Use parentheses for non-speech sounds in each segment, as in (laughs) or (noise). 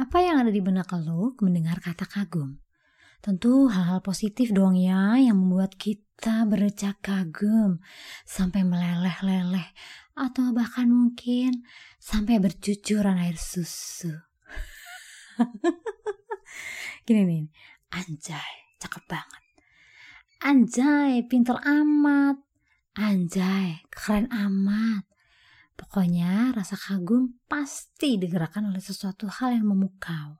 Apa yang ada di benak lo mendengar kata kagum? Tentu hal-hal positif dong ya yang membuat kita berdecak kagum sampai meleleh-leleh atau bahkan mungkin sampai bercucuran air susu. (laughs) Gini nih, anjay, cakep banget. Anjay, pinter amat. Anjay, keren amat. Pokoknya rasa kagum pasti digerakkan oleh sesuatu hal yang memukau.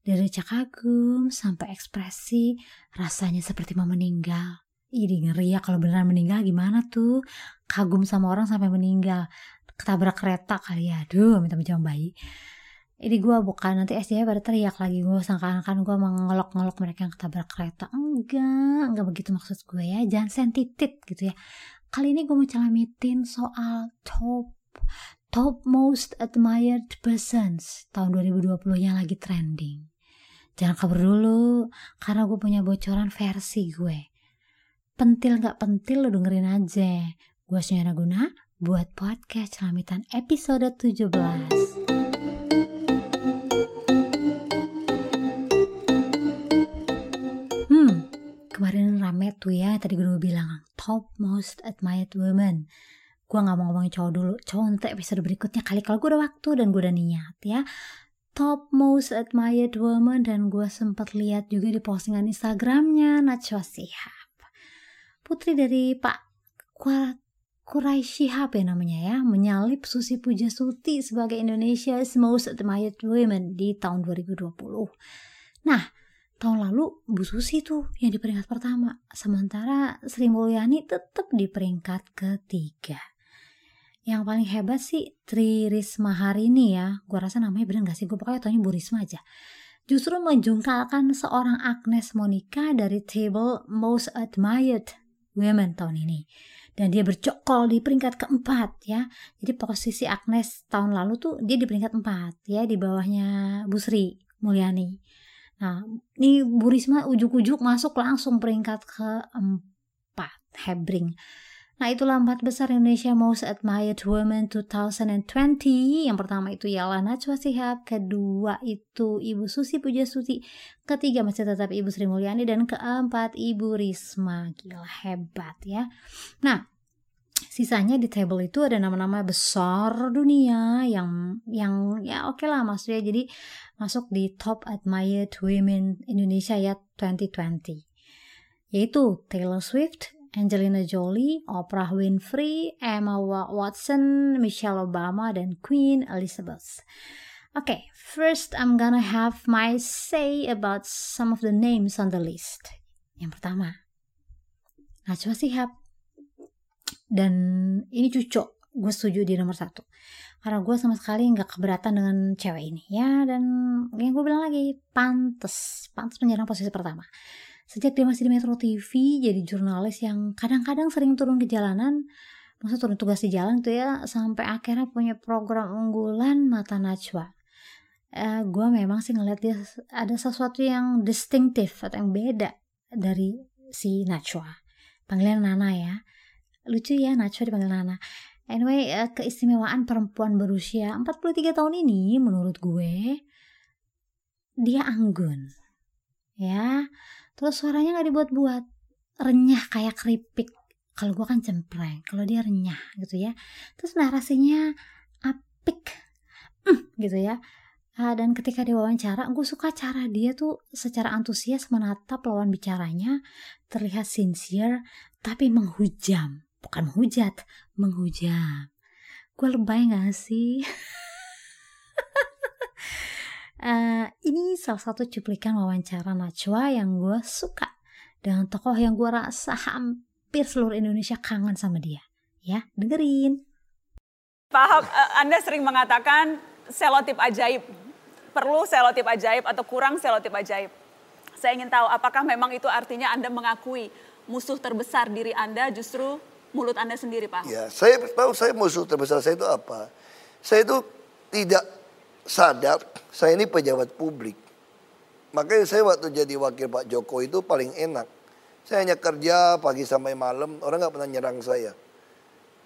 Dari kagum sampai ekspresi rasanya seperti mau meninggal. Ih ngeri ya kalau beneran meninggal gimana tuh? Kagum sama orang sampai meninggal. Ketabrak kereta kali ya. Aduh minta minta bayi ini gue bukan nanti SDM pada teriak lagi gue sangkaan kan gue mengelok-ngelok mereka yang ketabrak kereta enggak enggak begitu maksud gue ya jangan sensitif gitu ya kali ini gue mau celamitin soal top top most admired persons. Tahun 2020 yang lagi trending. Jangan kabur dulu karena gue punya bocoran versi gue. Pentil gak pentil lo dengerin aja. Gue Sunyana Guna buat podcast celamitan episode 17 kemarin rame tuh ya tadi gue bilang top most admired women gue nggak mau ngomongin cowok dulu. Cowok nanti episode berikutnya. Kali kalau gue udah waktu dan gue udah niat ya. Top most admired woman dan gue sempat lihat juga di postingan instagramnya Najwa Shihab. Putri dari Pak Kurai Shihab ya namanya ya. Menyalip Susi Pujasuti sebagai Indonesia's most admired women di tahun 2020 nah tahun lalu Bu Susi tuh yang di peringkat pertama. Sementara Sri Mulyani tetap di peringkat ketiga yang paling hebat sih Tri Risma hari ini ya. Gue rasa namanya bener gak sih? Gue pokoknya tanya Bu Risma aja. Justru menjungkalkan seorang Agnes Monica dari table most admired women tahun ini. Dan dia bercokol di peringkat keempat ya. Jadi posisi Agnes tahun lalu tuh dia di peringkat empat ya di bawahnya Bu Sri Mulyani. Nah, ini Bu Risma ujuk-ujuk masuk langsung peringkat keempat, Hebring. Nah, itulah empat besar Indonesia Most Admired Women 2020. Yang pertama itu ialah Najwa Shihab, kedua itu Ibu Susi Pujasuti, ketiga masih tetap Ibu Sri Mulyani, dan keempat Ibu Risma. Gila, hebat ya. Nah, sisanya di table itu ada nama-nama besar dunia yang yang ya oke okay lah maksudnya jadi masuk di top admired women Indonesia ya 2020 yaitu Taylor Swift, Angelina Jolie, Oprah Winfrey, Emma Watson, Michelle Obama dan Queen Elizabeth. Okay, first I'm gonna have my say about some of the names on the list. Yang pertama, Najwa Shihab dan ini cucok gue setuju di nomor satu karena gue sama sekali nggak keberatan dengan cewek ini ya dan yang gue bilang lagi pantes pantes menyerang posisi pertama sejak dia masih di Metro TV jadi jurnalis yang kadang-kadang sering turun ke jalanan masa turun tugas di jalan tuh ya sampai akhirnya punya program unggulan mata najwa. Uh, gue memang sih ngeliat dia ada sesuatu yang distinktif atau yang beda dari si Najwa. Panggilan Nana ya. Lucu ya Najwa dipanggil Nana. Anyway uh, keistimewaan perempuan berusia 43 tahun ini menurut gue dia anggun. Ya terus suaranya nggak dibuat-buat. Renyah kayak keripik. Kalau gue kan cempreng kalau dia renyah gitu ya. Terus narasinya apik. Mm, gitu ya. Uh, dan ketika diwawancara gue suka cara dia tuh secara antusias menatap lawan bicaranya. Terlihat sincere tapi menghujam. Bukan menghujat, menghujam. Gue lebay gak sih? (laughs) uh, ini salah satu cuplikan wawancara Najwa yang gue suka dengan tokoh yang gue rasa hampir seluruh Indonesia kangen sama dia. Ya, dengerin. Paham, eh, Anda sering mengatakan selotip ajaib. Perlu selotip ajaib atau kurang selotip ajaib. Saya ingin tahu apakah memang itu artinya Anda mengakui musuh terbesar diri Anda justru mulut Anda sendiri, Pak? Ya, saya tahu saya musuh terbesar saya itu apa. Saya itu tidak sadar saya ini pejabat publik. Makanya saya waktu jadi wakil Pak Jokowi itu paling enak. Saya hanya kerja pagi sampai malam, orang nggak pernah nyerang saya.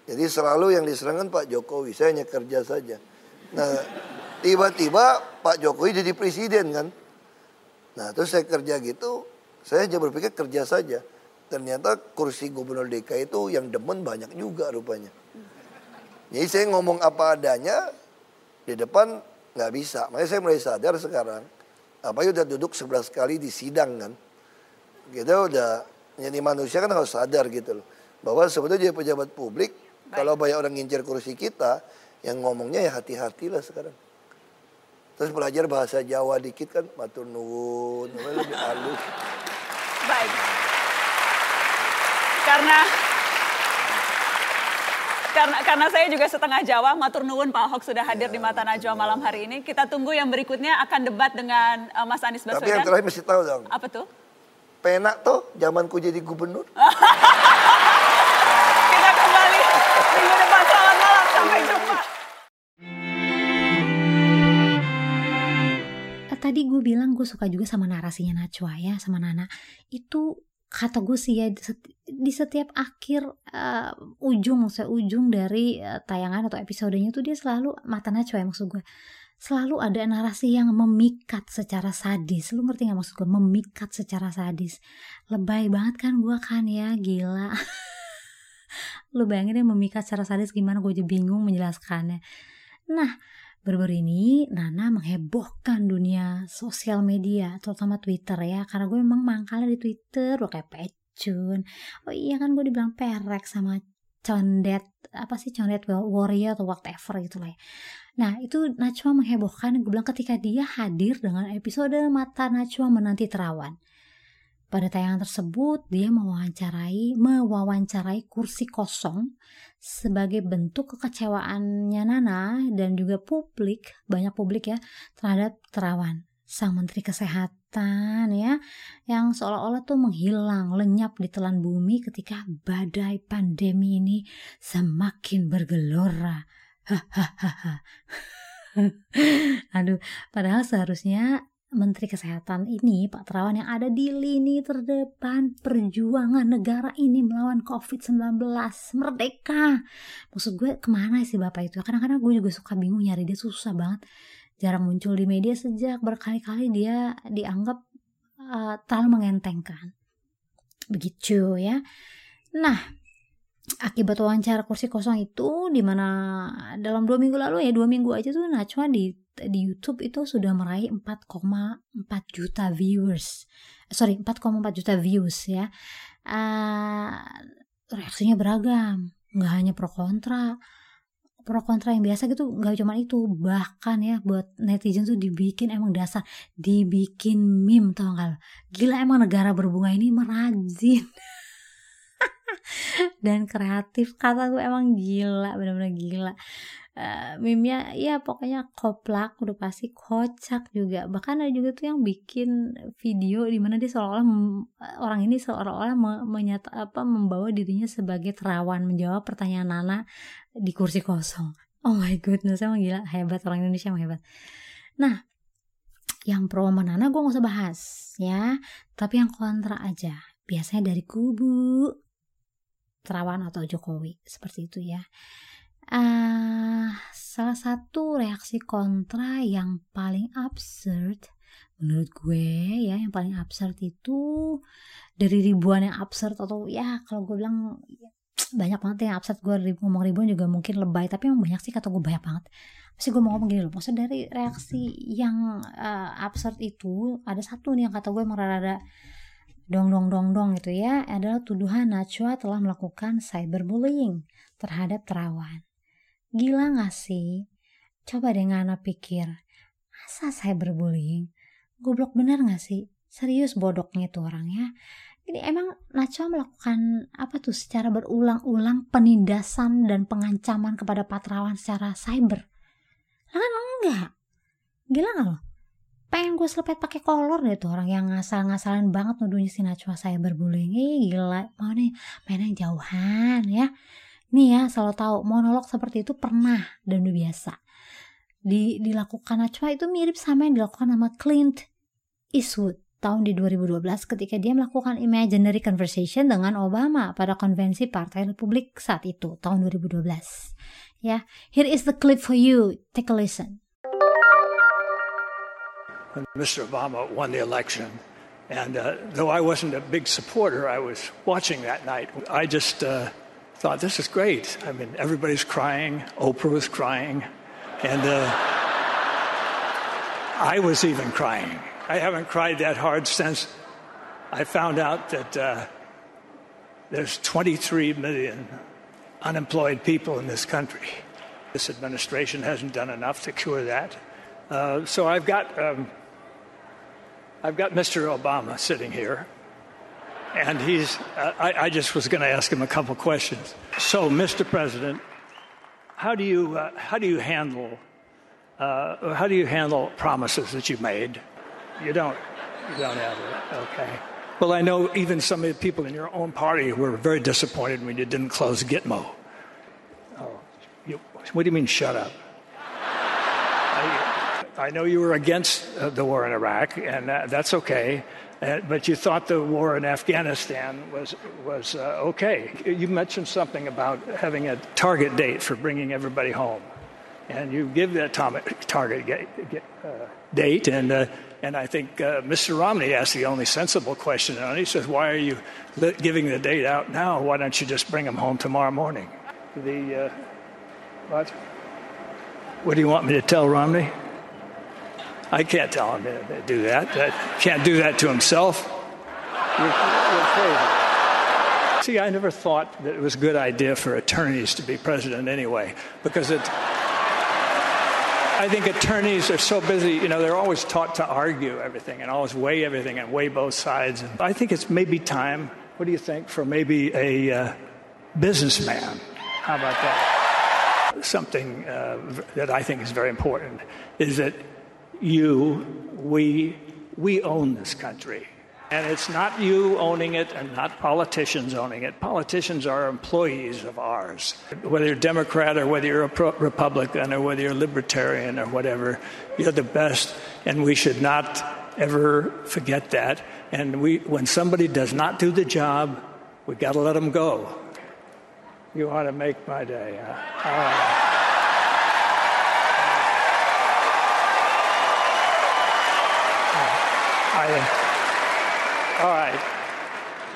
Jadi selalu yang diserang Pak Jokowi, saya hanya kerja saja. Nah, Tiba-tiba Pak Jokowi jadi presiden kan. Nah terus saya kerja gitu, saya aja berpikir kerja saja. Ternyata kursi gubernur DKI itu yang demen banyak juga rupanya. Jadi saya ngomong apa adanya, di depan nggak bisa. Makanya saya mulai sadar sekarang, apa udah duduk 11 kali di sidang kan. Kita udah jadi manusia kan harus sadar gitu loh. Bahwa sebetulnya jadi pejabat publik, Baik. kalau banyak orang ngincer kursi kita, yang ngomongnya ya hati-hatilah sekarang. Terus belajar bahasa Jawa dikit kan, matur nuwun, lebih halus. Baik. Karena karena karena saya juga setengah Jawa, matur nuwun Pak Ahok sudah hadir ya, di Mata Najwa malam hari ini. Kita tunggu yang berikutnya akan debat dengan uh, Mas Anies Baswedan. Tapi yang terakhir mesti tahu dong. Apa tuh? Penak tuh zamanku jadi gubernur. (laughs) Kita kembali minggu depan. Selamat malam, sampai jumpa. tadi gue bilang gue suka juga sama narasinya Najwa ya sama Nana itu kata gue sih ya di setiap akhir uh, ujung maksudnya ujung dari uh, tayangan atau episodenya tuh dia selalu mata Najwa ya maksud gue selalu ada narasi yang memikat secara sadis. Lu ngerti gak maksud gue memikat secara sadis. Lebay banget kan gue kan ya gila. (laughs) Lu bayangin ya memikat secara sadis gimana? Gue aja bingung menjelaskannya. Nah Baru-baru ini Nana menghebohkan dunia sosial media, terutama Twitter ya. Karena gue memang mangkalnya di Twitter, gue kayak pecun. Oh iya kan gue dibilang perek sama condet, apa sih condet warrior atau whatever gitu lah ya. Nah itu Najwa menghebohkan, gue bilang ketika dia hadir dengan episode Mata Najwa Menanti Terawan. Pada tayangan tersebut, dia mewawancarai, mewawancarai kursi kosong sebagai bentuk kekecewaannya Nana dan juga publik, banyak publik ya, terhadap Terawan, sang Menteri Kesehatan ya, yang seolah-olah tuh menghilang, lenyap di telan bumi ketika badai pandemi ini semakin bergelora. Hahaha. (laughs) Aduh, padahal seharusnya Menteri Kesehatan ini, Pak Terawan yang ada di lini terdepan perjuangan negara ini melawan COVID-19. Merdeka. Maksud gue ke mana sih Bapak itu? Kadang-kadang gue juga suka bingung nyari dia susah banget. Jarang muncul di media sejak berkali-kali dia dianggap uh, terlalu mengentengkan. Begitu ya. Nah, akibat wawancara kursi kosong itu di mana dalam dua minggu lalu ya dua minggu aja tuh Najwa di di YouTube itu sudah meraih 4,4 juta viewers. Sorry, 4,4 juta views ya. Uh, reaksinya beragam, nggak hanya pro kontra. Pro kontra yang biasa gitu nggak cuma itu, bahkan ya buat netizen tuh dibikin emang dasar, dibikin meme tau gak Gila emang negara berbunga ini merajin. (laughs) dan kreatif kata gue emang gila bener-bener gila. Uh, meme-nya ya pokoknya koplak udah pasti kocak juga. Bahkan ada juga tuh yang bikin video di mana dia seolah-olah orang ini seolah-olah menyata apa membawa dirinya sebagai terawan menjawab pertanyaan Nana di kursi kosong. Oh my goodness emang gila. Hebat orang Indonesia emang hebat. Nah yang pro sama Nana gue gak usah bahas ya. Tapi yang kontra aja biasanya dari kubu terawan atau Jokowi. Seperti itu ya. Uh, salah satu reaksi kontra yang paling absurd menurut gue ya yang paling absurd itu dari ribuan yang absurd atau ya kalau gue bilang banyak banget yang absurd. Gue ngomong ribuan juga mungkin lebay tapi yang banyak sih kata gue banyak banget. Pasti gue mau ngomong gini loh maksud dari reaksi yang uh, absurd itu ada satu nih yang kata gue emang rada dong dong dong dong gitu ya adalah tuduhan Najwa telah melakukan cyberbullying terhadap Terawan Gila gak sih? Coba deh Ngana pikir, masa saya berbullying? Goblok bener gak sih? Serius bodoknya tuh orang ya. Ini emang Nacho melakukan apa tuh secara berulang-ulang penindasan dan pengancaman kepada patrawan secara cyber. Lah kan enggak. Gila gak lo? Pengen gue selepet pakai kolor deh tuh orang yang ngasal-ngasalin banget nuduhnya si Najwa saya berbullying. Gila, mau nih main yang jauhan ya. Nih ya, selalu tahu monolog seperti itu pernah dan udah biasa. Di, dilakukan Najwa itu mirip sama yang dilakukan sama Clint Eastwood tahun di 2012 ketika dia melakukan imaginary conversation dengan Obama pada konvensi Partai Republik saat itu tahun 2012. Ya, here is the clip for you. Take a listen. When Mr. Obama won the election. And uh, though I wasn't a big supporter, I was watching that night. I just uh, thought, this is great. I mean, everybody's crying. Oprah was crying. And uh, I was even crying. I haven't cried that hard since I found out that uh, there's 23 million unemployed people in this country. This administration hasn't done enough to cure that. Uh, so I've got, um, I've got Mr. Obama sitting here, and he's. I, I, just was going to ask him a couple questions. So, Mr. President, how do you uh, how do you handle uh, how do you handle promises that you made? You don't. You don't have it. Okay. Well, I know even some of the people in your own party were very disappointed when you didn't close Gitmo. Oh, you, what do you mean, shut up? I, know you were against uh, the war in Iraq, and uh, that's okay. Uh, but you thought the war in Afghanistan was was uh, okay. You mentioned something about having a target date for bringing everybody home, and you give that target uh, date, and uh, and I think Mr. Romney asked the only sensible question, and he says, "Why are you giving the date out now? Why don't you just bring them home tomorrow morning?" The what? What do you want me to tell Romney? I can't tell him to do that. I can't do that to himself. You're, you're. See, I never thought that it was a good idea for attorneys to be president anyway, because it. I think attorneys are so busy, you know, they're always taught to argue everything and always weigh everything and weigh both sides. And I think it's maybe time, what do you think, for maybe a uh, businessman? How about that? Something uh, that I think is very important is that you, we, we own this country. And it's not you owning it and not politicians owning it. Politicians are employees of ours. Whether you're Democrat or whether you're a Republican or whether you're libertarian or whatever, you're the best. And we should not ever forget that. And we, when somebody does not do the job, we've got to let them go. You ought to make my day. Huh? Oh. I, all right.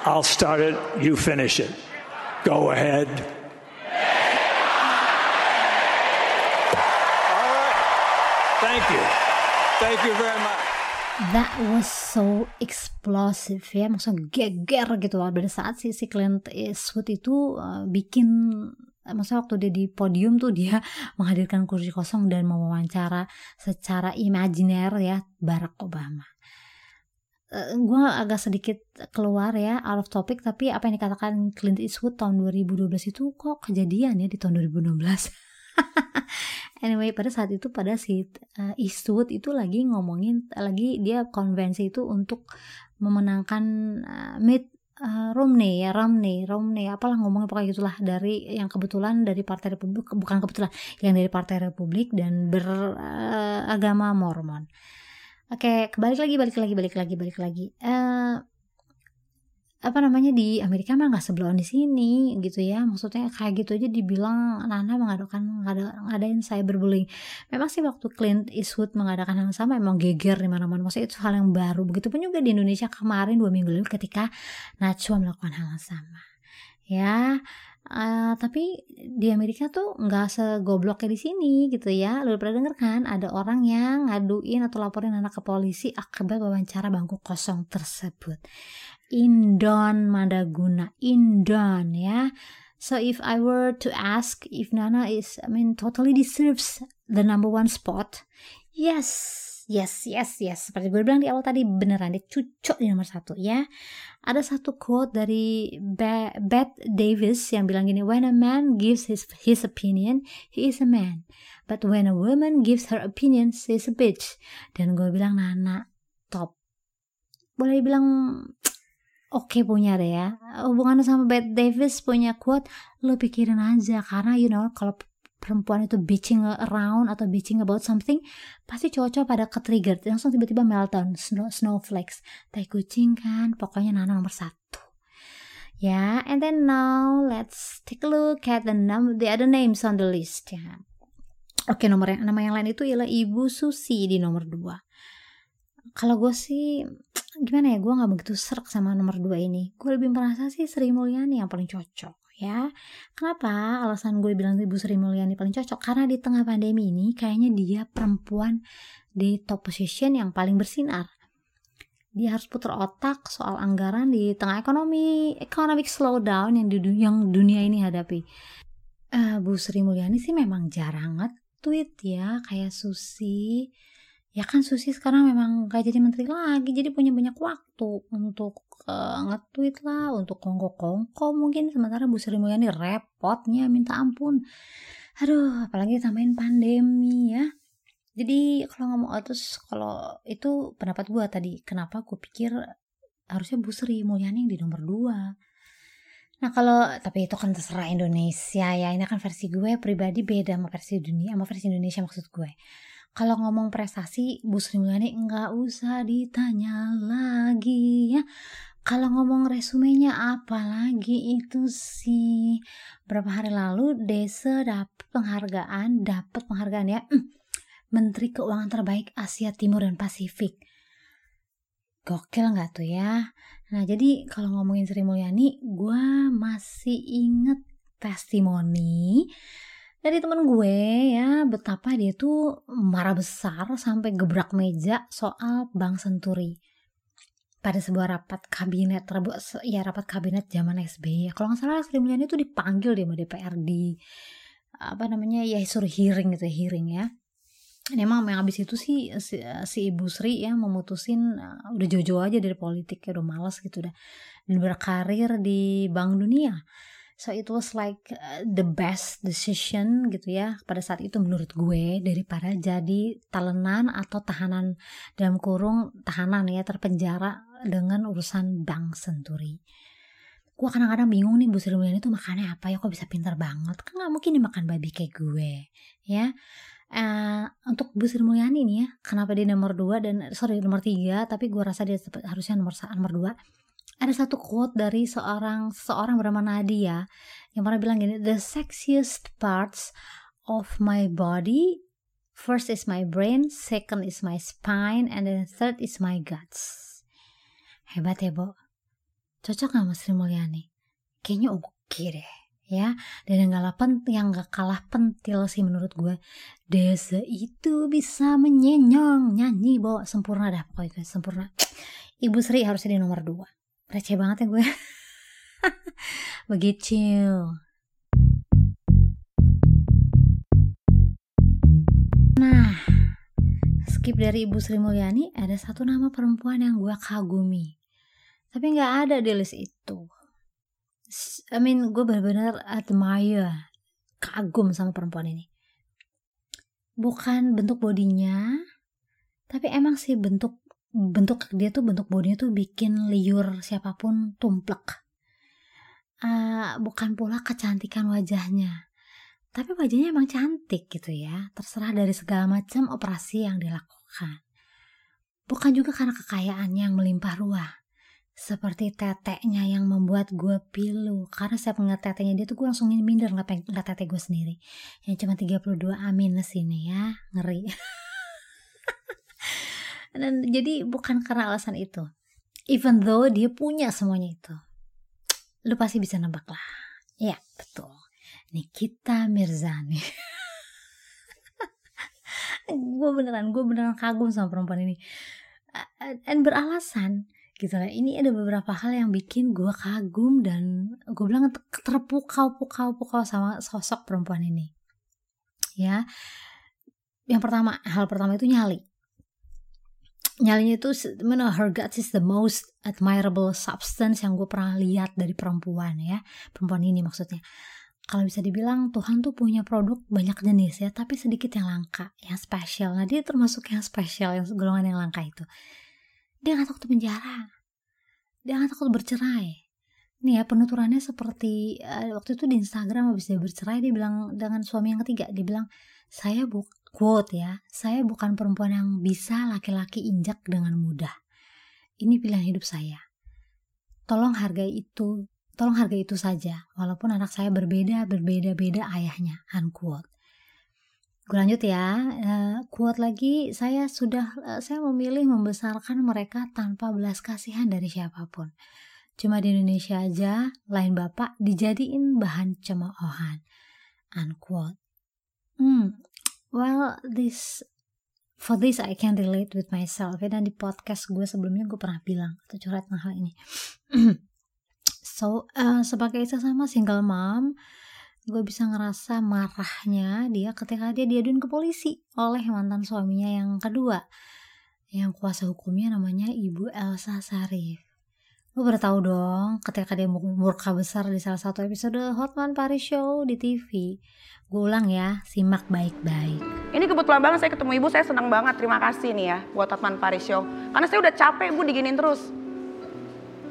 I'll start it. You finish it. Go ahead. All right. Thank you. Thank you very much. That was so explosive ya, maksudnya geger gitu pada saat si, si Clint Eastwood itu uh, bikin maksudnya waktu dia di podium tuh dia (laughs) menghadirkan kursi kosong dan mewawancara secara imajiner ya Barack Obama eh, gue agak sedikit keluar ya out of topic tapi apa yang dikatakan Clint Eastwood tahun 2012 itu kok kejadian ya di tahun 2016 (laughs) anyway pada saat itu pada si uh, Eastwood itu lagi ngomongin lagi dia konvensi itu untuk memenangkan uh, Mitt uh, Romney ya Romney Romney apalah ngomongnya pokoknya gitulah dari yang kebetulan dari Partai Republik bukan kebetulan yang dari Partai Republik dan beragama uh, Mormon Oke, kebalik lagi, balik lagi, balik lagi, balik lagi. Uh, apa namanya di Amerika mah nggak sebelum di sini gitu ya. Maksudnya kayak gitu aja dibilang Nana mengadakan ngadain cyberbullying. Memang sih waktu Clint Eastwood mengadakan hal sama emang geger di mana-mana. Maksudnya itu hal yang baru. Begitupun juga di Indonesia kemarin dua minggu lalu ketika Najwa melakukan hal yang sama. Ya Uh, tapi di Amerika tuh nggak segoblok kayak di sini gitu ya. Lu pernah denger kan ada orang yang ngaduin atau laporin anak ke polisi akibat wawancara bangku kosong tersebut. Indon Madaguna, Indon ya. So if I were to ask if Nana is, I mean, totally deserves the number one spot, yes, Yes, yes, yes. Seperti gue bilang di awal tadi beneran dia cucok di nomor satu ya. Ada satu quote dari Beth Davis yang bilang gini, When a man gives his, his opinion, he is a man. But when a woman gives her opinion, she is a bitch. Dan gue bilang, Nana, top. Boleh bilang (tsk) oke okay punya deh ya. Hubungannya sama Beth Davis punya quote, lo pikirin aja. Karena you know, kalau perempuan itu bitching around atau bitching about something pasti cowok-cowok pada ke-trigger. Langsung tiba-tiba meltdown snow, snowflakes. Tai kucing kan pokoknya Nana nomor satu. Ya yeah, and then now let's take a look at the num the other names on the list ya. Oke okay, nomor yang nama yang lain itu ialah Ibu Susi di nomor dua. Kalau gue sih gimana ya gue nggak begitu serak sama nomor dua ini. Gue lebih merasa sih Sri Mulyani yang paling cocok ya. Kenapa alasan gue bilang ibu Sri Mulyani paling cocok? Karena di tengah pandemi ini kayaknya dia perempuan di top position yang paling bersinar. Dia harus putar otak soal anggaran di tengah ekonomi economic slowdown yang di yang dunia ini hadapi. Uh, Bu Sri Mulyani sih memang jarang nge-tweet ya kayak Susi ya kan Susi sekarang memang gak jadi menteri lagi jadi punya banyak waktu untuk uh, nge-tweet lah untuk kongko-kongko mungkin. Sementara Bu Sri Mulyani repotnya minta ampun. Aduh apalagi tambahin pandemi ya. Jadi kalau ngomong oh, terus kalau itu pendapat gue tadi kenapa gue pikir harusnya Bu Sri Mulyani yang di nomor 2 Nah kalau tapi itu kan terserah Indonesia ya. Ini kan versi gue pribadi beda sama versi dunia sama versi Indonesia maksud gue kalau ngomong prestasi Bu Sri Mulyani nggak usah ditanya lagi ya. Kalau ngomong resumenya apa lagi itu sih? Berapa hari lalu Desa dapat penghargaan dapat penghargaan ya. Hmm, Menteri Keuangan terbaik Asia Timur dan Pasifik. Gokil nggak tuh ya? Nah jadi kalau ngomongin Sri Mulyani gue masih inget testimoni dari temen gue ya betapa dia tuh marah besar sampai gebrak meja soal Bank Senturi. Pada sebuah rapat kabinet ya rapat kabinet zaman SBY kalau nggak salah Sri Mulyani itu dipanggil dia sama DPR di apa namanya ya suruh hearing gitu hearing ya. Dan emang yang habis itu sih si, si Ibu Sri ya memutusin uh, udah jojo aja dari politik ya udah males gitu udah dan berkarir di Bank Dunia So it was like uh, the best decision gitu ya pada saat itu menurut gue daripada jadi talenan atau tahanan dalam kurung tahanan ya terpenjara dengan urusan bank senturi. Gue kadang-kadang bingung nih Bu Sri Mulyani itu makannya apa ya kok bisa pintar banget kan nggak mungkin dimakan babi kayak gue ya. Uh, untuk Bu Sri Mulyani nih ya kenapa dia nomor 2 dan sorry nomor 3 tapi gue rasa dia harusnya nomor nomor 2 ada satu quote dari seorang seorang bernama Nadia yang pernah bilang gini, the sexiest parts of my body first is my brain, second is my spine, and then third is my guts. Hebat ya, Bo. Cocok gak Mas Sri Mulyani? Kayaknya oke okay deh ya dan yang gak, penting yang gak kalah pentil sih menurut gue desa itu bisa menyenyong nyanyi bawa sempurna dah pokoknya sempurna Ibu Sri harusnya di nomor dua receh banget ya gue. (laughs) Begitu nah skip dari Ibu Sri Mulyani ada satu nama perempuan yang gue kagumi. Tapi nggak ada di list itu. I mean gue benar-benar admire kagum sama perempuan ini. Bukan bentuk bodinya tapi emang sih bentuk bentuk dia tuh bentuk bodinya tuh bikin liur siapa pun tumplek. Uh, bukan pula kecantikan wajahnya. Tapi wajahnya emang cantik gitu ya. Terserah dari segala macam operasi yang dilakukan. Bukan juga karena kekayaannya yang melimpah ruah. Seperti teteknya yang membuat gue pilu. Karena saya ngeliat teteknya dia tuh gue langsung minder nggak pengen tetek gue sendiri. Yang cuma 32 A minus ini ya ngeri (laughs) dan jadi bukan karena alasan itu. Even though dia punya semuanya itu. Lu pasti bisa nebak lah. Ya betul. Nikita Mirzani. (laughs) Gue beneran gue beneran kagum sama perempuan ini. Dan beralasan gitu lah. Ini ada beberapa hal yang bikin gue kagum dan gue bilang terpukau pukau pukau sama sosok perempuan ini. Ya. Yang pertama hal pertama itu nyali nyalinya itu mana her guts is the most admirable substance yang gue pernah lihat dari perempuan ya. Perempuan ini maksudnya. Kalau bisa dibilang Tuhan tuh punya produk banyak jenis ya tapi sedikit yang langka yang spesial nah dia termasuk yang spesial yang golongan yang langka itu. Dia nggak takut penjara. Dia nggak takut bercerai. Nih ya penuturannya seperti uh, waktu itu di Instagram habis dia bercerai dia bilang dengan suami yang ketiga dia bilang saya buk quote ya, saya bukan perempuan yang bisa laki-laki injak dengan mudah. Ini pilihan hidup saya. Tolong hargai itu, tolong hargai itu saja, walaupun anak saya berbeda, berbeda-beda ayahnya, unquote. gue lanjut ya uh, lagi saya sudah uh, saya memilih membesarkan mereka tanpa belas kasihan dari siapa pun cuma di Indonesia aja lain bapak dijadiin bahan cemoohan unquote hmm well this for this I can relate with myself. Ya dan di podcast gue sebelumnya gue pernah bilang atau curhat hal ini. (clears throat) So uh, sebagai sesama single mom gue bisa ngerasa marahnya dia ketika dia diaduin ke polisi oleh mantan suaminya yang kedua. Yang kuasa hukumnya namanya Ibu Elsa Sarif Lo udah tahu dong ketika dia murka besar di salah satu episode Hotman Paris Show di TV. Gue ulang ya, simak baik-baik. Ini kebetulan banget saya ketemu ibu, saya senang banget. Terima kasih nih ya buat Hotman Paris Show. Karena saya udah capek ibu diginin terus.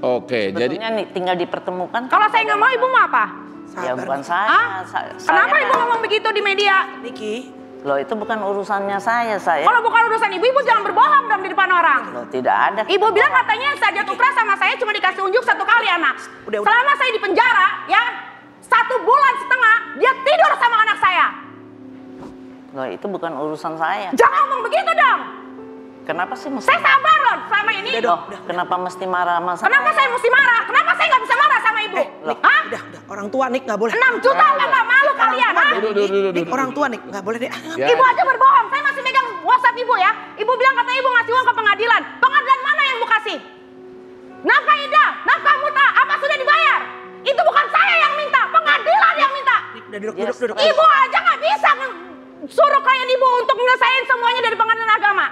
Oke, jadi Sebetulnya nih tinggal dipertemukan. Kalau saya nggak mau ibu mau apa? Ya Sabar, bukan Niki. saya. Hah? sa- Kenapa saya ibu ngomong begitu di media? Niki, Loh itu bukan urusannya saya, saya. Kalau bukan urusan ibu, ibu jangan berbohong dong di depan orang. Loh tidak ada. Ibu bilang katanya saja tukra sama saya cuma dikasih unjuk satu kali anak. Udah, udah. Selama saya di penjara, ya satu bulan setengah dia tidur sama anak saya. Loh itu bukan urusan saya. Jangan ngomong begitu dong. Kenapa sih mesti? Saya sabar loh selama ini. Loh, kenapa mesti marah sama saya? Kenapa saya mesti marah? Kenapa saya nggak bisa marah sama ibu? eh, Nik, Hah? udah, udah. Orang tua Nik nggak boleh. 6 juta nggak nggak malu kalian, ha? Duduk, duduk, duduk, Nik, duduk. orang tua Nik nggak boleh deh. Ya. Ibu aja berbohong, saya masih megang WhatsApp ibu ya. Ibu bilang katanya ibu ngasih uang ke pengadilan. Pengadilan mana yang ibu kasih? Nafkah Ida, nafkah muta, apa sudah dibayar? Itu bukan saya yang minta, pengadilan yang minta. Nik, udah duduk, Yes. duduk, duduk. Ibu aja nggak bisa suruh klien ibu untuk nyelesain semuanya dari pengadilan agama.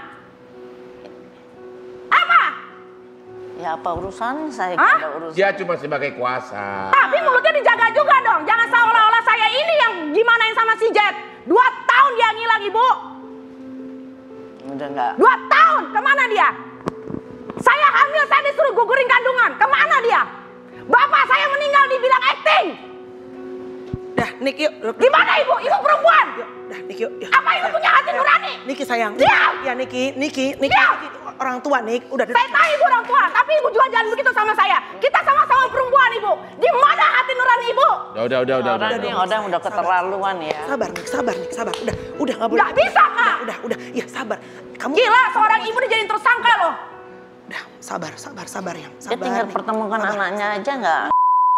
Ya apa urusannya saya? Hah? Ada urusan. dia cuma sebagai kuasa. Tapi mulutnya dijaga juga dong. Jangan seolah-olah saya ini yang gimanain sama si Jet. Dua tahun dia ngilang ibu. Udah enggak. Dua tahun, ke mana dia? Saya hamil, saya disuruh gugurin kandungan. Ke mana dia? Bapak saya meninggal di bidang acting. Dah, Nik yuk. Duduk, Di mana ibu? Ibu perempuan. Yuk, dah, Nik yuk. yuk. Apa ibu punya hati nurani? Niki sayang. Diam! Ya Niki, Niki, Niki, Diam! Niki, orang tua Nik, udah. Saya tahu ibu orang tua, tapi ibu juga jangan begitu sama saya. Kita sama-sama perempuan ibu. Di mana hati nurani ibu? Udah, udah, udah, udah. Orang udah. ini orang udah keterlaluan ya. Sabar Nik, sabar Nik, sabar. Udah, udah nggak boleh. Nggak bisa, Kak. Udah, udah, udah. Ya sabar. Kamu Gila, seorang ibu dijadiin tersangka loh. Udah, sabar, sabar, sabar yang. Dia Sabar. tinggal Nik. pertemukan Sabar. anaknya aja nggak.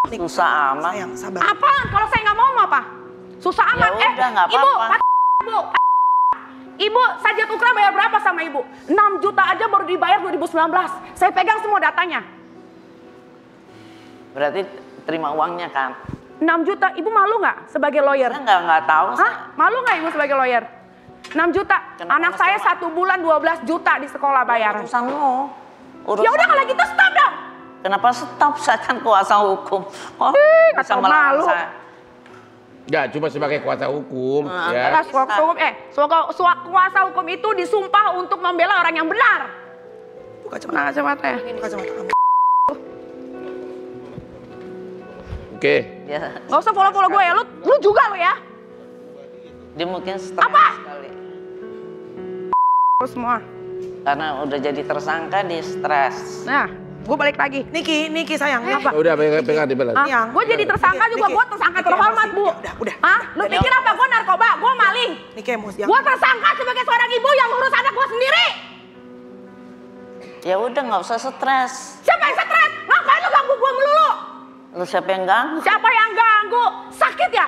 Nik, susah amat. Sayang, sabar. Apaan? Kalau saya nggak mau mau apa? Susah Ya amat. udah, nggak ibu, apa-apa. pat- ibu, ibu, Sajat Ukra bayar berapa sama ibu? 6 juta aja baru dibayar 2019. Saya pegang semua datanya. Berarti terima uangnya kan? 6 juta, ibu malu nggak sebagai lawyer? Saya nggak nggak tahu. Hah? Malu nggak ibu sebagai lawyer? 6 juta. Kenapa Anak saya satu bulan 12 juta di sekolah bayaran. Urusanmu. Urusan. Ya udah kalau gitu stop dong. Kenapa stop? Saya kan kuasa hukum. Oh, nggak bisa malu. saya. Ya, cuma sebagai kuasa hukum. Ah, ya. Atas kuasa hukum, eh, kuasa hukum itu disumpah untuk membela orang yang benar. Buka kacamata. Nah, kacamata ya. Buka kacamata kamu. Oke. Ya, Gak usah follow-follow gue ya, lu, lu juga lu ya. dia mungkin stres Apa? sekali. Lu semua. Karena udah jadi tersangka dia stres. Nah, gue balik lagi. Niki, Niki sayang. Eh, Apa? Udah, pegang, pegang di belas. Ah, Yang. gue jadi tersangka Niki, juga, gue tersangka Niki terhormat emosi. bu. Udah, udah. Hah? Lu Udah. pikir apa? Gue narkoba, gue maling. Niki emosi. Yang. Gue tersangka sebagai seorang ibu yang ngurus anak gue sendiri. Ya udah nggak usah stres. Siapa yang stres? Ngapain lu ganggu gue melulu? Lu siapa yang ganggu? Siapa yang ganggu? Sakit ya?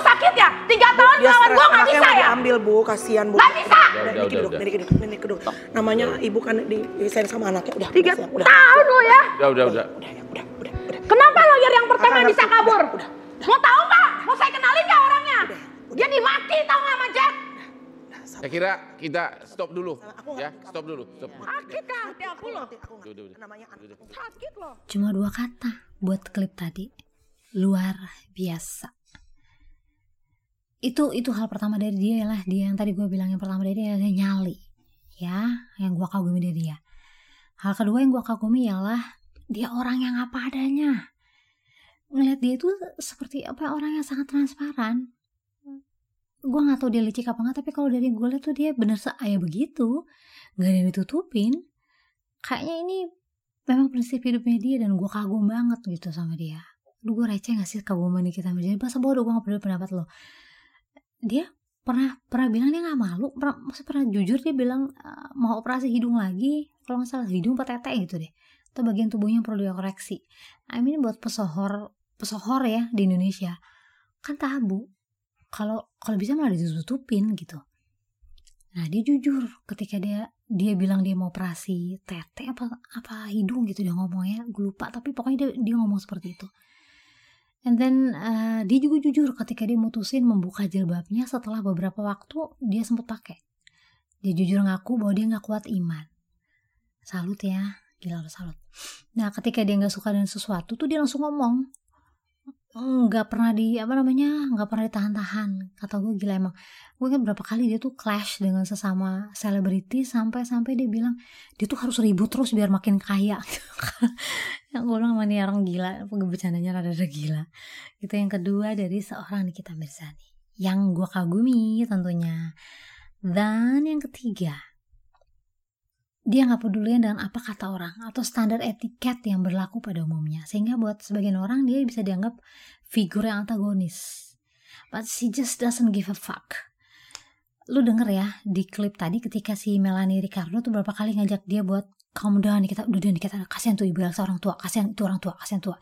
Sakit ya? Tiga tahun Dia stres, gue gak bisa ya? diambil bu, kasihan bu. Gak bisa. Udah, Udah, udah, udah, udah. Duduk. Namanya ibu kan di desain sama anaknya. Udah, Tiga udah, udah. tahun lu ya? Udah, udah, udah. Udah, ya, udah, udah, udah. Kenapa lawyer yang pertama bisa kabur? Udah, Mau tahu nggak? Mau saya kenalin nggak orangnya? Dia dimaki Jack? Saya kira kita stop dulu. Aku Ya, stop dulu. Stop. Sakit kan hati aku loh. Namanya anak. Sakit loh. Cuma dua kata buat klip tadi. Luar biasa. Itu itu hal pertama dari dia lah. Dia yang tadi gue bilang yang pertama dari dia adalah nyali. Ya, yang gue kagumi dari dia. Hal kedua yang gue kagumi ialah dia orang yang apa adanya. Ngeliat dia itu seperti apa orang yang sangat transparan. Gue gak tahu dia licik apa enggak, tapi kalau dari gue lihat tuh dia bener seaya begitu. Gak ada yang ditutupin. Kayaknya ini memang prinsip hidupnya dia dan gue kagum banget gitu sama dia. Aduh gue receh gak sih kaguman kita sama dia? Bahasa bodoh gue gak peduli pendapat lo. Dia pernah pernah bilang dia nggak malu pernah maksudnya pernah jujur dia bilang uh, mau operasi hidung lagi kalau nggak salah hidung apa tete gitu deh atau bagian tubuhnya yang perlu dikoreksi I mean buat pesohor pesohor ya di Indonesia kan tabu kalau kalau bisa malah ditutupin gitu nah dia jujur ketika dia dia bilang dia mau operasi tete apa apa hidung gitu dia ngomongnya gue lupa tapi pokoknya dia, dia ngomong seperti itu And then uh, dia juga jujur ketika dia mutusin membuka jilbabnya setelah beberapa waktu dia sempat pakai. Dia jujur ngaku bahwa dia nggak kuat iman. Salut ya, gila salut. Nah ketika dia nggak suka dengan sesuatu tuh dia langsung ngomong nggak pernah di apa namanya nggak pernah ditahan-tahan. Kata gue gila emang. Gue kan berapa kali dia tuh clash dengan sesama selebriti sampai sampai dia bilang dia tuh harus ribut terus biar makin kaya. (laughs) Yang gue bilang nih orang gila. Bercandanya rada-rada gila. Itu yang kedua dari seorang Nikita Mirzani. Yang gue kagumi tentunya. Dan yang ketiga dia nggak peduli dengan apa kata orang atau standar etiket yang berlaku pada umumnya. Sehingga buat sebagian orang dia bisa dianggap figur yang antagonis. But she just doesn't give a fuck. Lu denger ya di klip tadi ketika si Melanie Ricardo tuh berapa kali ngajak dia buat kamu udah nih kita udah nih kita kasihan tuh ibu Elsa orang tua kasihan itu orang tua kasihan tua.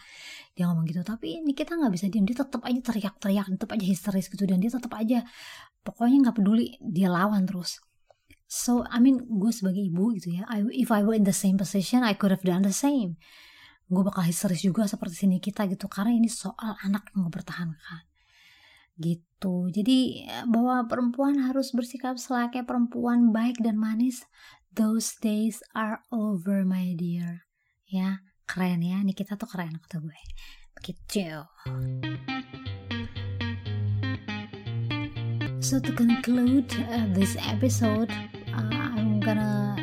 Dia ngomong gitu tapi ini kita nggak bisa diam dia tetap aja teriak-teriak tetap aja histeris gitu dan dia tetap aja pokoknya nggak peduli dia lawan terus So, I mean, gue sebagai ibu gitu ya, I, if I were in the same position, I could have done the same. Gue bakal histeris juga seperti sini kita gitu, karena ini soal anak yang gue pertahankan. Gitu, jadi bahwa perempuan harus bersikap selayaknya perempuan baik dan manis, those days are over my dear. Ya, keren ya, ini kita tuh keren kata gue. Begitu. So to conclude uh, this episode, uh, I'm gonna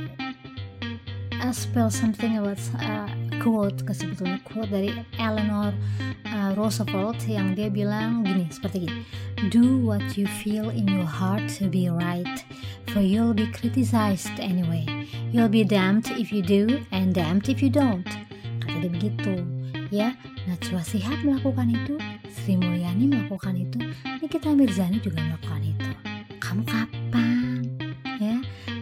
spell something about uh, quote sebetulnya quote dari Eleanor uh, Roosevelt yang dia bilang gini seperti gini. Do what you feel in your heart to be right for you'll be criticized anyway. You'll be damned if you do and damned if you don't. Kata dia begitu ya. Najwa Shihab melakukan itu Sri Mulyani melakukan itu Nikita Mirzani juga melakukan itu. Kamu kapan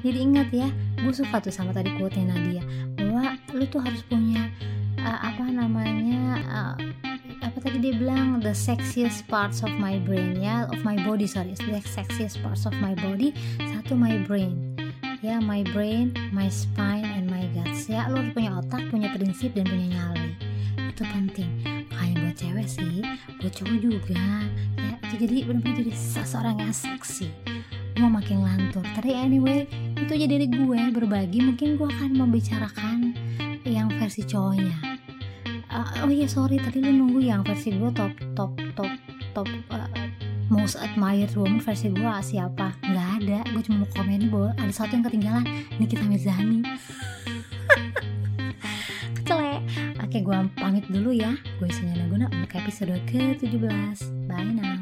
jadi ingat ya gue suka tuh sama tadi quote Nadia. Bahwa lu tuh harus punya uh, apa namanya uh, apa tadi dia bilang the sexiest parts of my brain ya of my body sorry. The sexiest parts of my body satu my brain. Ya my brain my spine and my guts. Ya lu harus punya otak punya prinsip dan punya nyali. Itu penting. Kayak buat cewek sih buat cowok juga ya. Jadi benar-benar jadi seseorang yang seksi. Gue makin lantur tapi anyway itu aja dari gue berbagi. Mungkin gue akan membicarakan yang versi cowoknya. Uh, oh iya sorry. Tadi lu nunggu yang versi gue top top top top uh, most admired woman versi gue siapa? Nggak ada. Gue cuma mau komen bahwa ada satu yang ketinggalan. Ini kita Mirzani. (laughs) Kecele. Oke gue pamit dulu ya. Gue Sunyana Guna untuk episode ke-17 bye now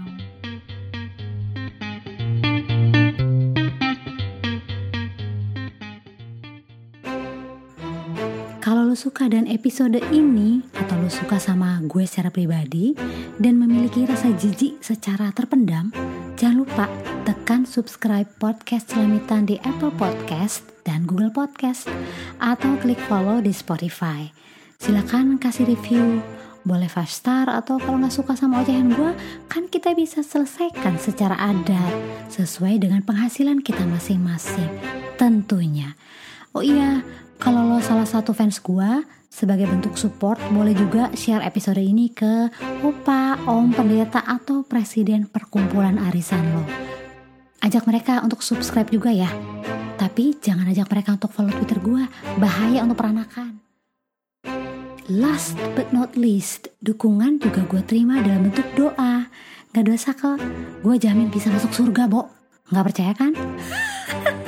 suka dan episode ini atau lo suka sama gue secara pribadi dan memiliki rasa jijik secara terpendam, jangan lupa tekan subscribe podcast Celamitan di Apple Podcast dan Google Podcast atau klik follow di Spotify. Silakan kasih review, boleh 5 star atau kalau nggak suka sama ocehan gue, kan kita bisa selesaikan secara adat sesuai dengan penghasilan kita masing-masing. Tentunya. Oh iya, kalau lo salah satu fans gua, sebagai bentuk support boleh juga share episode ini ke opa, om, pendeta atau presiden perkumpulan arisan lo. Ajak mereka untuk subscribe juga ya. Tapi jangan ajak mereka untuk follow Twitter gua, bahaya untuk peranakan. Last but not least, dukungan juga gue terima dalam bentuk doa. Gak dosa kok, gue jamin bisa masuk surga, Bo. Gak percaya kan? (laughs)